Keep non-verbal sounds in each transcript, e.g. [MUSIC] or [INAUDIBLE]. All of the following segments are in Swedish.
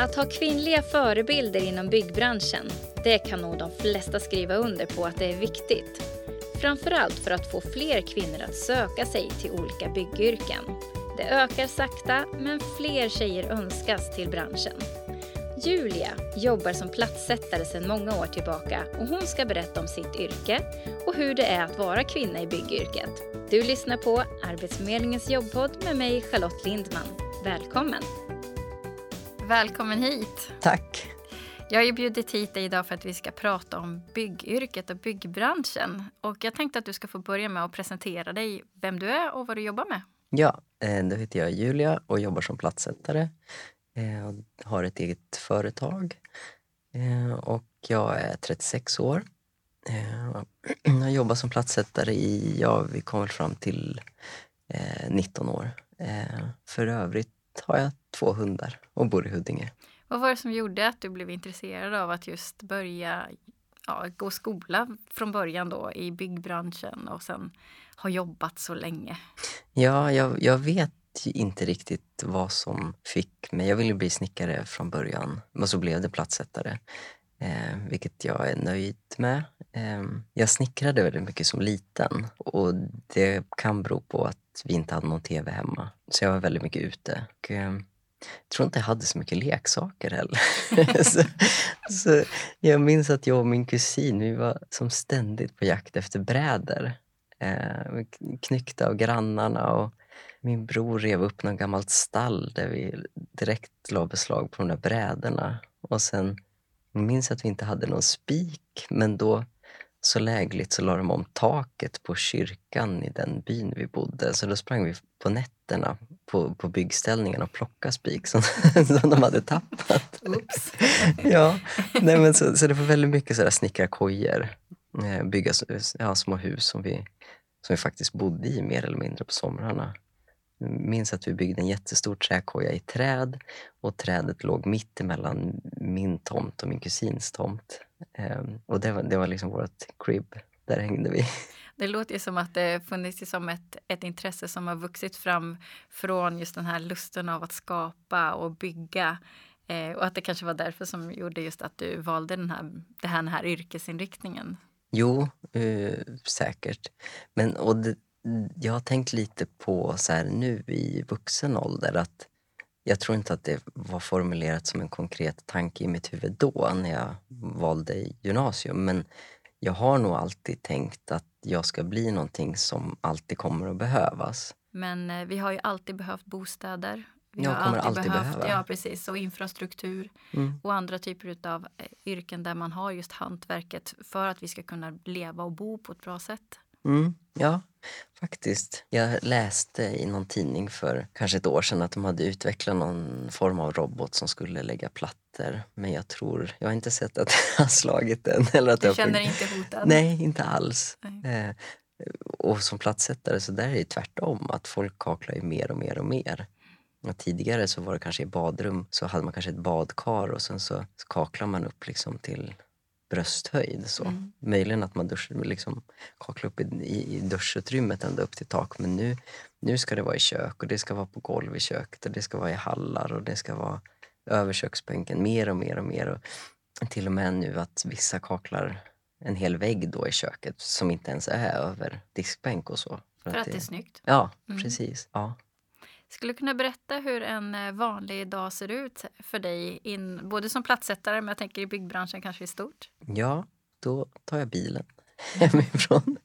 Att ha kvinnliga förebilder inom byggbranschen, det kan nog de flesta skriva under på att det är viktigt. Framförallt för att få fler kvinnor att söka sig till olika byggyrken. Det ökar sakta, men fler tjejer önskas till branschen. Julia jobbar som platssättare sedan många år tillbaka och hon ska berätta om sitt yrke och hur det är att vara kvinna i byggyrket. Du lyssnar på Arbetsförmedlingens jobbpodd med mig Charlotte Lindman. Välkommen! Välkommen hit! Tack! Jag har ju bjudit hit dig idag för att vi ska prata om byggyrket och byggbranschen. Och jag tänkte att du ska få börja med att presentera dig, vem du är och vad du jobbar med. Ja, eh, då heter jag Julia och jobbar som platssättare. Jag eh, har ett eget företag eh, och jag är 36 år. [CLEARS THROAT] Jag jobbar som platssättare i, ja vi kommer fram till 19 år. För övrigt har jag två hundar och bor i Huddinge. Vad var det som gjorde att du blev intresserad av att just börja ja, gå skola från början då i byggbranschen och sen ha jobbat så länge? Ja, jag, jag vet inte riktigt vad som fick mig. Jag ville bli snickare från början, men så blev det platssättare. Eh, vilket jag är nöjd med. Eh, jag snickrade väldigt mycket som liten och det kan bero på att vi inte hade någon tv hemma. Så jag var väldigt mycket ute. Och, eh, jag tror inte jag hade så mycket leksaker heller. [LAUGHS] så, så, jag minns att jag och min kusin vi var som ständigt på jakt efter brädor. Eh, knyckta av grannarna och min bror rev upp något gammalt stall där vi direkt la beslag på de där brädorna. Och sen jag minns att vi inte hade någon spik, men då så lägligt så la de om taket på kyrkan i den byn vi bodde. Så då sprang vi på nätterna på, på byggställningen och plockade spik som, [LAUGHS] som de hade tappat. Oops. [LAUGHS] ja, nej men så, så det var väldigt mycket sådär snickarkojor. Eh, bygga ja, små hus som vi, som vi faktiskt bodde i mer eller mindre på somrarna. Minns att vi byggde en jättestor träkoja i träd och trädet låg mitt emellan min tomt och min kusins tomt. Um, och det var, det var liksom vårt crib. Där hängde vi. [LAUGHS] Det låter ju som att det funnits som ett, ett intresse som har vuxit fram från just den här lusten av att skapa och bygga. Eh, och att det kanske var därför som gjorde just att du valde den här, den här, den här yrkesinriktningen. Jo, eh, säkert. Men, och det, jag har tänkt lite på så här, nu i vuxen ålder att jag tror inte att det var formulerat som en konkret tanke i mitt huvud då när jag valde gymnasium. Men jag har nog alltid tänkt att jag ska bli någonting som alltid kommer att behövas. Men eh, vi har ju alltid behövt bostäder. Vi jag har kommer alltid, alltid behövt, behöva. Ja, precis. Och infrastruktur mm. och andra typer av eh, yrken där man har just hantverket för att vi ska kunna leva och bo på ett bra sätt. Mm, ja, faktiskt. Jag läste i någon tidning för kanske ett år sedan att de hade utvecklat någon form av robot som skulle lägga plattor. Men jag tror, jag har inte sett att [LAUGHS] det har slagit den. Eller att du känner dig inte hotad? Nej, inte alls. Eh, och som platssättare så där är det tvärtom, att folk kaklar ju mer och mer och mer. Och tidigare så var det kanske i badrum så hade man kanske ett badkar och sen så, så kaklar man upp liksom till brösthöjd. Så. Mm. Möjligen att man dusch, liksom, kaklar upp i, i, duschutrymmet ända upp till tak. Men nu, nu ska det vara i kök och det ska vara på golv i köket och det ska vara i hallar och det ska vara över köksbänken mer och mer och mer. Och till och med nu att vissa kaklar en hel vägg då i köket som inte ens är över diskbänk och så. För, för att, det, det är snyggt? Ja, mm. precis. Ja. Skulle du kunna berätta hur en eh, vanlig dag ser ut för dig, in, både som platssättare men jag tänker i byggbranschen kanske i stort? Ja, då tar jag bilen [LAUGHS] hemifrån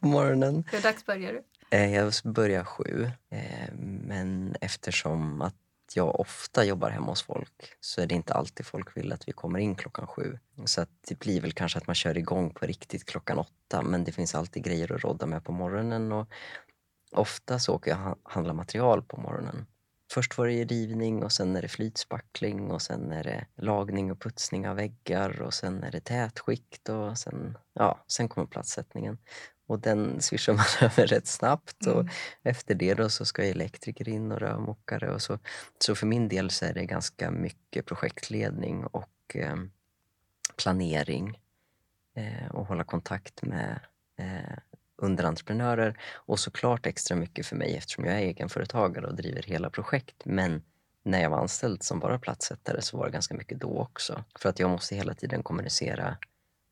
på morgonen. Hur dags börjar du? Eh, jag börjar sju, eh, men eftersom att jag ofta jobbar hemma hos folk så är det inte alltid folk vill att vi kommer in klockan sju. Så att det blir väl kanske att man kör igång på riktigt klockan åtta men det finns alltid grejer att rodda med på morgonen och Ofta så åker jag och handlar material på morgonen. Först var det rivning och sen är det flytspackling och sen är det lagning och putsning av väggar och sen är det tätskikt och sen, ja, sen kommer platssättningen. Och den swishar man [LAUGHS] över rätt snabbt och mm. efter det då så ska elektriker in och rörmokare och så. Så för min del så är det ganska mycket projektledning och eh, planering eh, och hålla kontakt med eh, underentreprenörer och såklart extra mycket för mig eftersom jag är egenföretagare och driver hela projekt. Men när jag var anställd som bara platssättare så var det ganska mycket då också. För att jag måste hela tiden kommunicera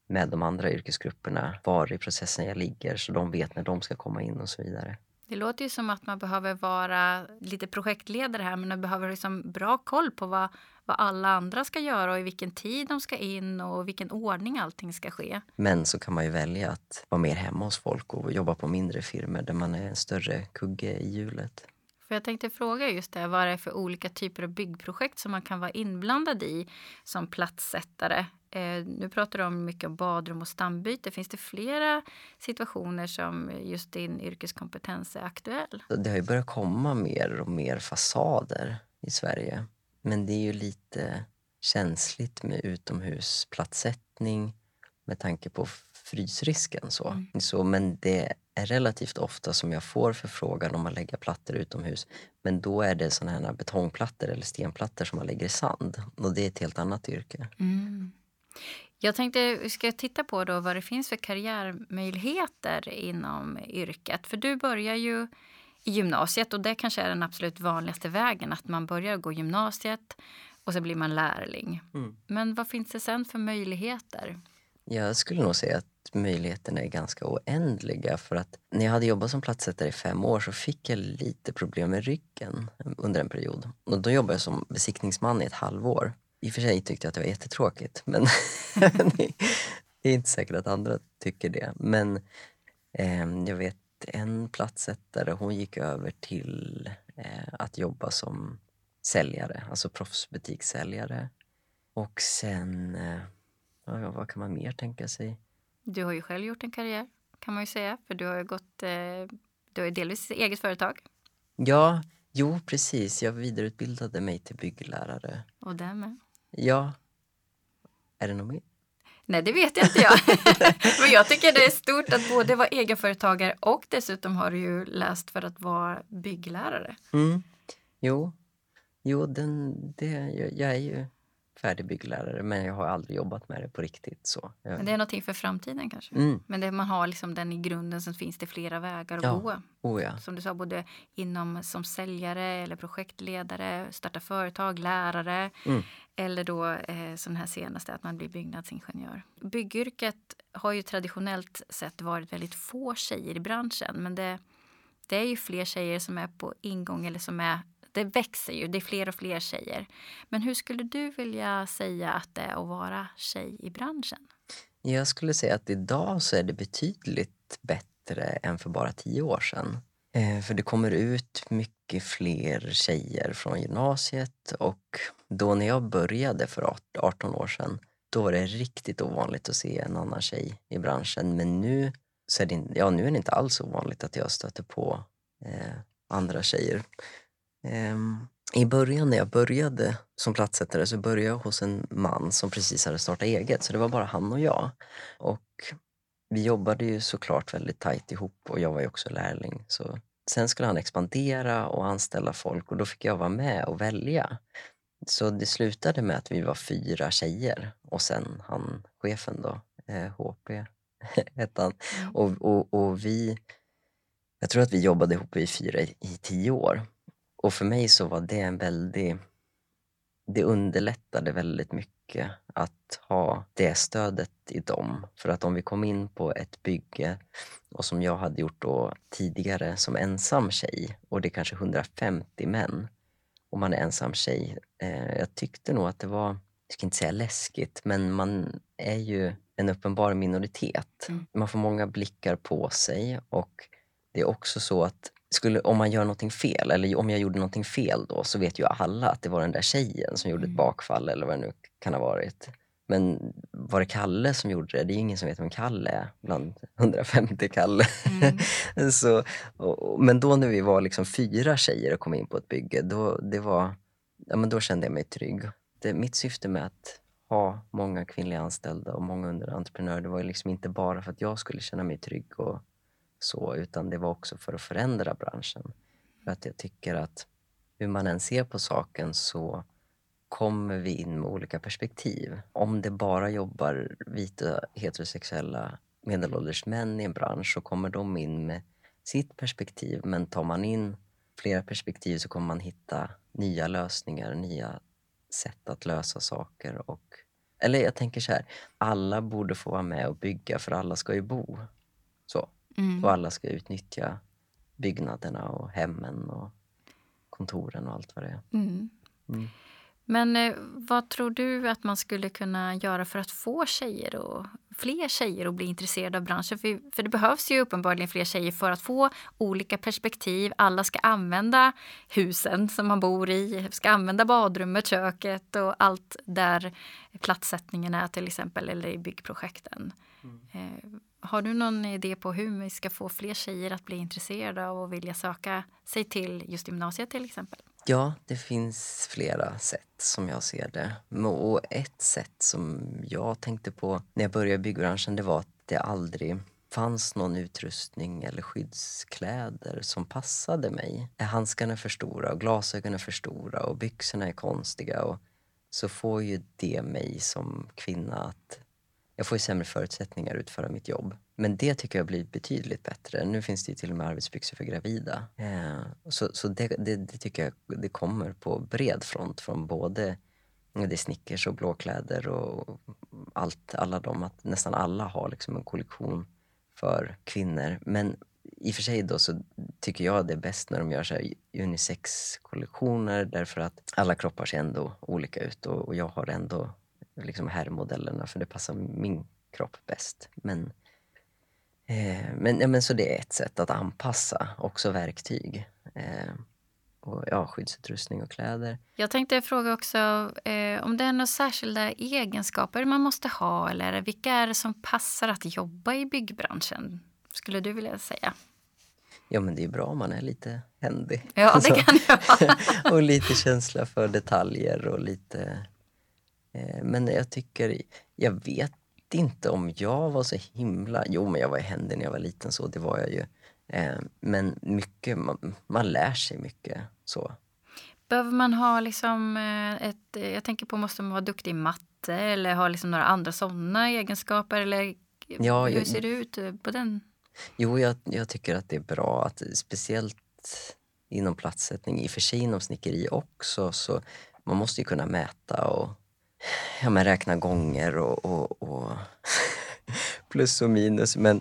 med de andra yrkesgrupperna, var i processen jag ligger så de vet när de ska komma in och så vidare. Det låter ju som att man behöver vara lite projektledare här men man behöver liksom bra koll på vad, vad alla andra ska göra och i vilken tid de ska in och vilken ordning allting ska ske. Men så kan man ju välja att vara mer hemma hos folk och jobba på mindre firmor där man är en större kugge i hjulet. För jag tänkte fråga just det, vad det är för olika typer av byggprojekt som man kan vara inblandad i som platssättare. Eh, nu pratar du om mycket om badrum och stambyte. Finns det flera situationer som just din yrkeskompetens är aktuell? Det har ju börjat komma mer och mer fasader i Sverige. Men det är ju lite känsligt med utomhusplatssättning med tanke på frysrisken. Så. Mm. Så, men det relativt ofta som jag får förfrågan om att lägga plattor utomhus. Men då är det såna här betongplattor eller stenplattor som man lägger i sand. Och det är ett helt annat yrke. Mm. Jag tänkte, ska titta på då vad det finns för karriärmöjligheter inom yrket. För du börjar ju i gymnasiet och det kanske är den absolut vanligaste vägen. Att man börjar gå gymnasiet och så blir man lärling. Mm. Men vad finns det sen för möjligheter? Jag skulle nog säga att möjligheterna är ganska oändliga. För att när jag hade jobbat som platssättare i fem år så fick jag lite problem med ryggen under en period. Och då jobbade jag som besiktningsman i ett halvår. I och för sig tyckte jag att det var jättetråkigt men [LAUGHS] det är inte säkert att andra tycker det. Men eh, jag vet en platssättare, hon gick över till eh, att jobba som säljare, alltså proffsbutikssäljare. Och sen, eh, ja, vad kan man mer tänka sig? Du har ju själv gjort en karriär kan man ju säga, för du har ju gått, eh, du har ju delvis eget företag. Ja, jo precis. Jag vidareutbildade mig till bygglärare. Och det med. Ja. Är det något mer? Nej, det vet jag inte jag. [LAUGHS] Men jag tycker det är stort att både vara egenföretagare och dessutom har du ju läst för att vara bygglärare. Mm. Jo, jo den, det, jag, jag är ju färdig bygglärare men jag har aldrig jobbat med det på riktigt. Så jag... Men det är någonting för framtiden kanske? Mm. Men det, man har liksom den i grunden så finns det flera vägar att ja. gå. Oh, ja. Som du sa, både inom som säljare eller projektledare, starta företag, lärare mm. eller då eh, som här senaste att man blir byggnadsingenjör. Byggyrket har ju traditionellt sett varit väldigt få tjejer i branschen men det, det är ju fler tjejer som är på ingång eller som är det växer ju, det är fler och fler tjejer. Men hur skulle du vilja säga att det är att vara tjej i branschen? Jag skulle säga att idag så är det betydligt bättre än för bara tio år sedan. Eh, för det kommer ut mycket fler tjejer från gymnasiet och då när jag började för 18 år sedan då var det riktigt ovanligt att se en annan tjej i branschen. Men nu, så är det, ja, nu är det inte alls ovanligt att jag stöter på eh, andra tjejer. Um, I början när jag började som platssättare så började jag hos en man som precis hade startat eget, så det var bara han och jag. Och vi jobbade ju såklart väldigt tajt ihop och jag var ju också lärling. Så sen skulle han expandera och anställa folk och då fick jag vara med och välja. Så det slutade med att vi var fyra tjejer och sen han, chefen då, eh, HP [LAUGHS] hette han. Mm. Och, och, och vi, jag tror att vi jobbade ihop vi fyra i, i tio år. Och för mig så var det en väldigt... Det underlättade väldigt mycket att ha det stödet i dem. För att om vi kom in på ett bygge och som jag hade gjort då tidigare som ensam tjej och det är kanske 150 män och man är ensam tjej. Eh, jag tyckte nog att det var, jag ska inte säga läskigt, men man är ju en uppenbar minoritet. Mm. Man får många blickar på sig och det är också så att skulle, om man gör någonting fel, eller om jag gjorde någonting fel då, så vet ju alla att det var den där tjejen som gjorde ett mm. bakfall eller vad det nu kan ha varit. Men var det Kalle som gjorde det? Det är ingen som vet vem Kalle är bland 150 Kalle. Mm. [LAUGHS] så, och, men då när vi var liksom fyra tjejer och kom in på ett bygge, då, det var, ja, men då kände jag mig trygg. Det, mitt syfte med att ha många kvinnliga anställda och många underentreprenörer, det var liksom inte bara för att jag skulle känna mig trygg och så, utan det var också för att förändra branschen. För att jag tycker att hur man än ser på saken så kommer vi in med olika perspektiv. Om det bara jobbar vita heterosexuella medelålders män i en bransch så kommer de in med sitt perspektiv. Men tar man in flera perspektiv så kommer man hitta nya lösningar, nya sätt att lösa saker. Och, eller jag tänker så här, alla borde få vara med och bygga för alla ska ju bo. Så. Mm. Och alla ska utnyttja byggnaderna och hemmen och kontoren och allt vad det är. Mm. Mm. Men eh, vad tror du att man skulle kunna göra för att få tjejer och fler tjejer att bli intresserade av branschen? För, för det behövs ju uppenbarligen fler tjejer för att få olika perspektiv. Alla ska använda husen som man bor i, ska använda badrummet, köket och allt där platssättningen är till exempel, eller i byggprojekten. Eh, har du någon idé på hur vi ska få fler tjejer att bli intresserade av och vilja söka sig till just gymnasiet till exempel? Ja, det finns flera sätt som jag ser det. Och ett sätt som jag tänkte på när jag började i byggbranschen det var att det aldrig fanns någon utrustning eller skyddskläder som passade mig. Handskarna är för stora och glasögonen är för stora och byxorna är konstiga. Och så får ju det mig som kvinna att jag får ju sämre förutsättningar att utföra mitt jobb. Men det tycker jag blir betydligt bättre. Nu finns det ju till och med arbetsbyxor för gravida. Så så det, det, det, tycker jag det kommer på bred front från både det är Snickers och blåkläder och allt, alla de, att nästan alla har liksom en kollektion för kvinnor. Men i och för sig då så tycker jag det är bäst när de gör så unisex-kollektioner därför att alla kroppar ser ändå olika ut och, och jag har ändå liksom herrmodellerna för det passar min kropp bäst. Men, eh, men, ja, men så det är ett sätt att anpassa, också verktyg. Eh, och ja, skyddsutrustning och kläder. Jag tänkte fråga också eh, om det är några särskilda egenskaper man måste ha eller vilka är det som passar att jobba i byggbranschen? Skulle du vilja säga? Ja, men det är bra om man är lite händig. Ja, det kan jag [LAUGHS] och lite känsla för detaljer och lite men jag tycker, jag vet inte om jag var så himla... Jo, men jag var händig när jag var liten, så det var jag ju. Eh, men mycket, man, man lär sig mycket så. Behöver man ha liksom eh, ett... Jag tänker på, måste man vara duktig i matte eller ha liksom några andra sådana egenskaper? Eller ja, hur ser det ut på den? Jo, jag, jag tycker att det är bra att speciellt inom platssättning, i och för sig inom snickeri också, så man måste ju kunna mäta och ja, men räkna gånger och, och, och [LAUGHS] plus och minus. Men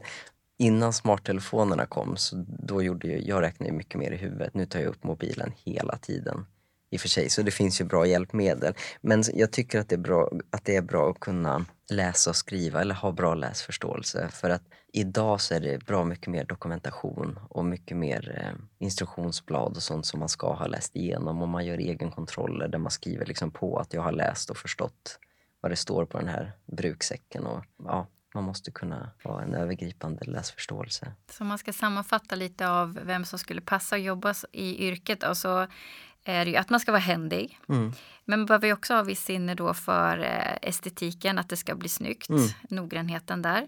innan smarttelefonerna kom så då gjorde jag, jag räknade mycket mer i huvudet. Nu tar jag upp mobilen hela tiden i och för sig, så det finns ju bra hjälpmedel. Men jag tycker att det är bra att, det är bra att kunna läsa och skriva eller ha bra läsförståelse. För att idag så är det bra mycket mer dokumentation och mycket mer eh, instruktionsblad och sånt som man ska ha läst igenom. Och man gör egenkontroller där man skriver liksom på att jag har läst och förstått vad det står på den här bruksäcken. Och, ja, man måste kunna ha en övergripande läsförståelse. Så om man ska sammanfatta lite av vem som skulle passa att jobba i yrket då, så är det ju att man ska vara händig. Mm. Men man behöver ju också ha viss sinne då för eh, estetiken, att det ska bli snyggt, mm. noggrannheten där.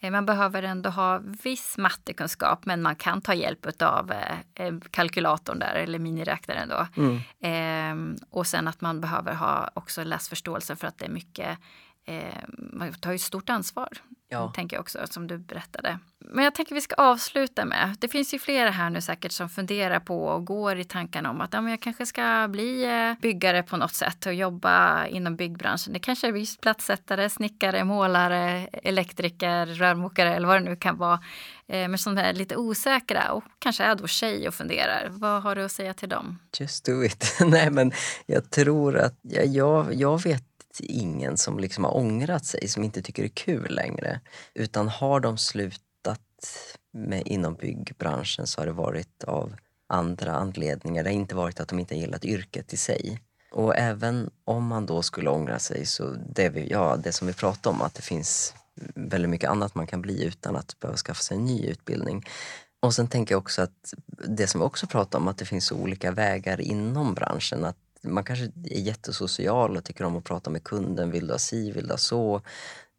Eh, man behöver ändå ha viss mattekunskap men man kan ta hjälp av eh, kalkylatorn där eller miniräknaren då. Mm. Eh, och sen att man behöver ha också läsförståelse för att det är mycket eh, man tar ju stort ansvar, ja. tänker jag också, som du berättade. Men jag tänker vi ska avsluta med, det finns ju flera här nu säkert som funderar på och går i tankarna om att ja, men jag kanske ska bli eh, byggare på något sätt och jobba inom byggbranschen. Det kanske är visst platssättare, snickare, målare, elektriker, rörmokare eller vad det nu kan vara. Eh, men som är lite osäkra och kanske är då tjej och funderar. Vad har du att säga till dem? Just do it. [LAUGHS] Nej men jag tror att, ja, jag, jag vet ingen som liksom har ångrat sig, som inte tycker det är kul längre. Utan har de slutat med, inom byggbranschen så har det varit av andra anledningar. Det har inte varit att de inte gillat yrket i sig. Och även om man då skulle ångra sig så det, vi, ja, det som vi pratade om, att det finns väldigt mycket annat man kan bli utan att behöva skaffa sig en ny utbildning. Och sen tänker jag också att det som vi också pratade om, att det finns olika vägar inom branschen. Att man kanske är jättesocial och tycker om att prata med kunden. Vill du ha si, vill du ha så?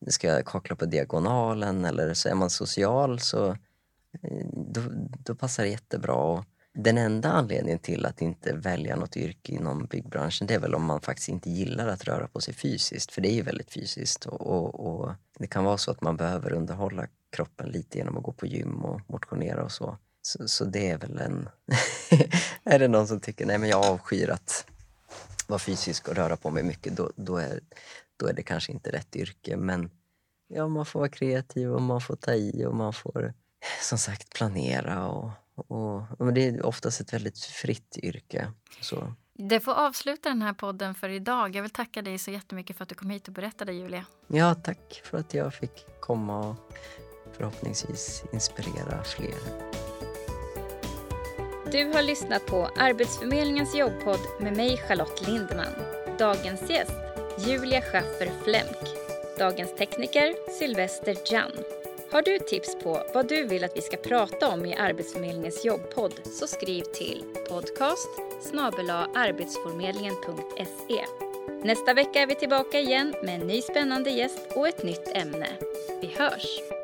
Ska jag kakla på diagonalen? Eller så är man social så eh, då, då passar det jättebra. Och den enda anledningen till att inte välja något yrke inom byggbranschen det är väl om man faktiskt inte gillar att röra på sig fysiskt. För det är ju väldigt fysiskt. Och, och, och det kan vara så att man behöver underhålla kroppen lite genom att gå på gym och motionera och så. Så, så det är väl en... [LAUGHS] är det någon som tycker nej men jag avskyr att vara fysisk och röra på mig mycket, då, då, är, då är det kanske inte rätt yrke. Men ja, man får vara kreativ och man får ta i och man får [LAUGHS] som sagt planera. Och, och, och det är oftast ett väldigt fritt yrke. Så. Det får avsluta den här podden för idag. Jag vill tacka dig så jättemycket för att du kom hit och berättade, Julia. Ja, tack för att jag fick komma och förhoppningsvis inspirera fler. Du har lyssnat på Arbetsförmedlingens jobbpodd med mig Charlotte Lindman. Dagens gäst Julia Schaffer Flemk. Dagens tekniker Sylvester Jan. Har du tips på vad du vill att vi ska prata om i Arbetsförmedlingens jobbpodd så skriv till podcast arbetsförmedlingen.se. Nästa vecka är vi tillbaka igen med en ny spännande gäst och ett nytt ämne. Vi hörs!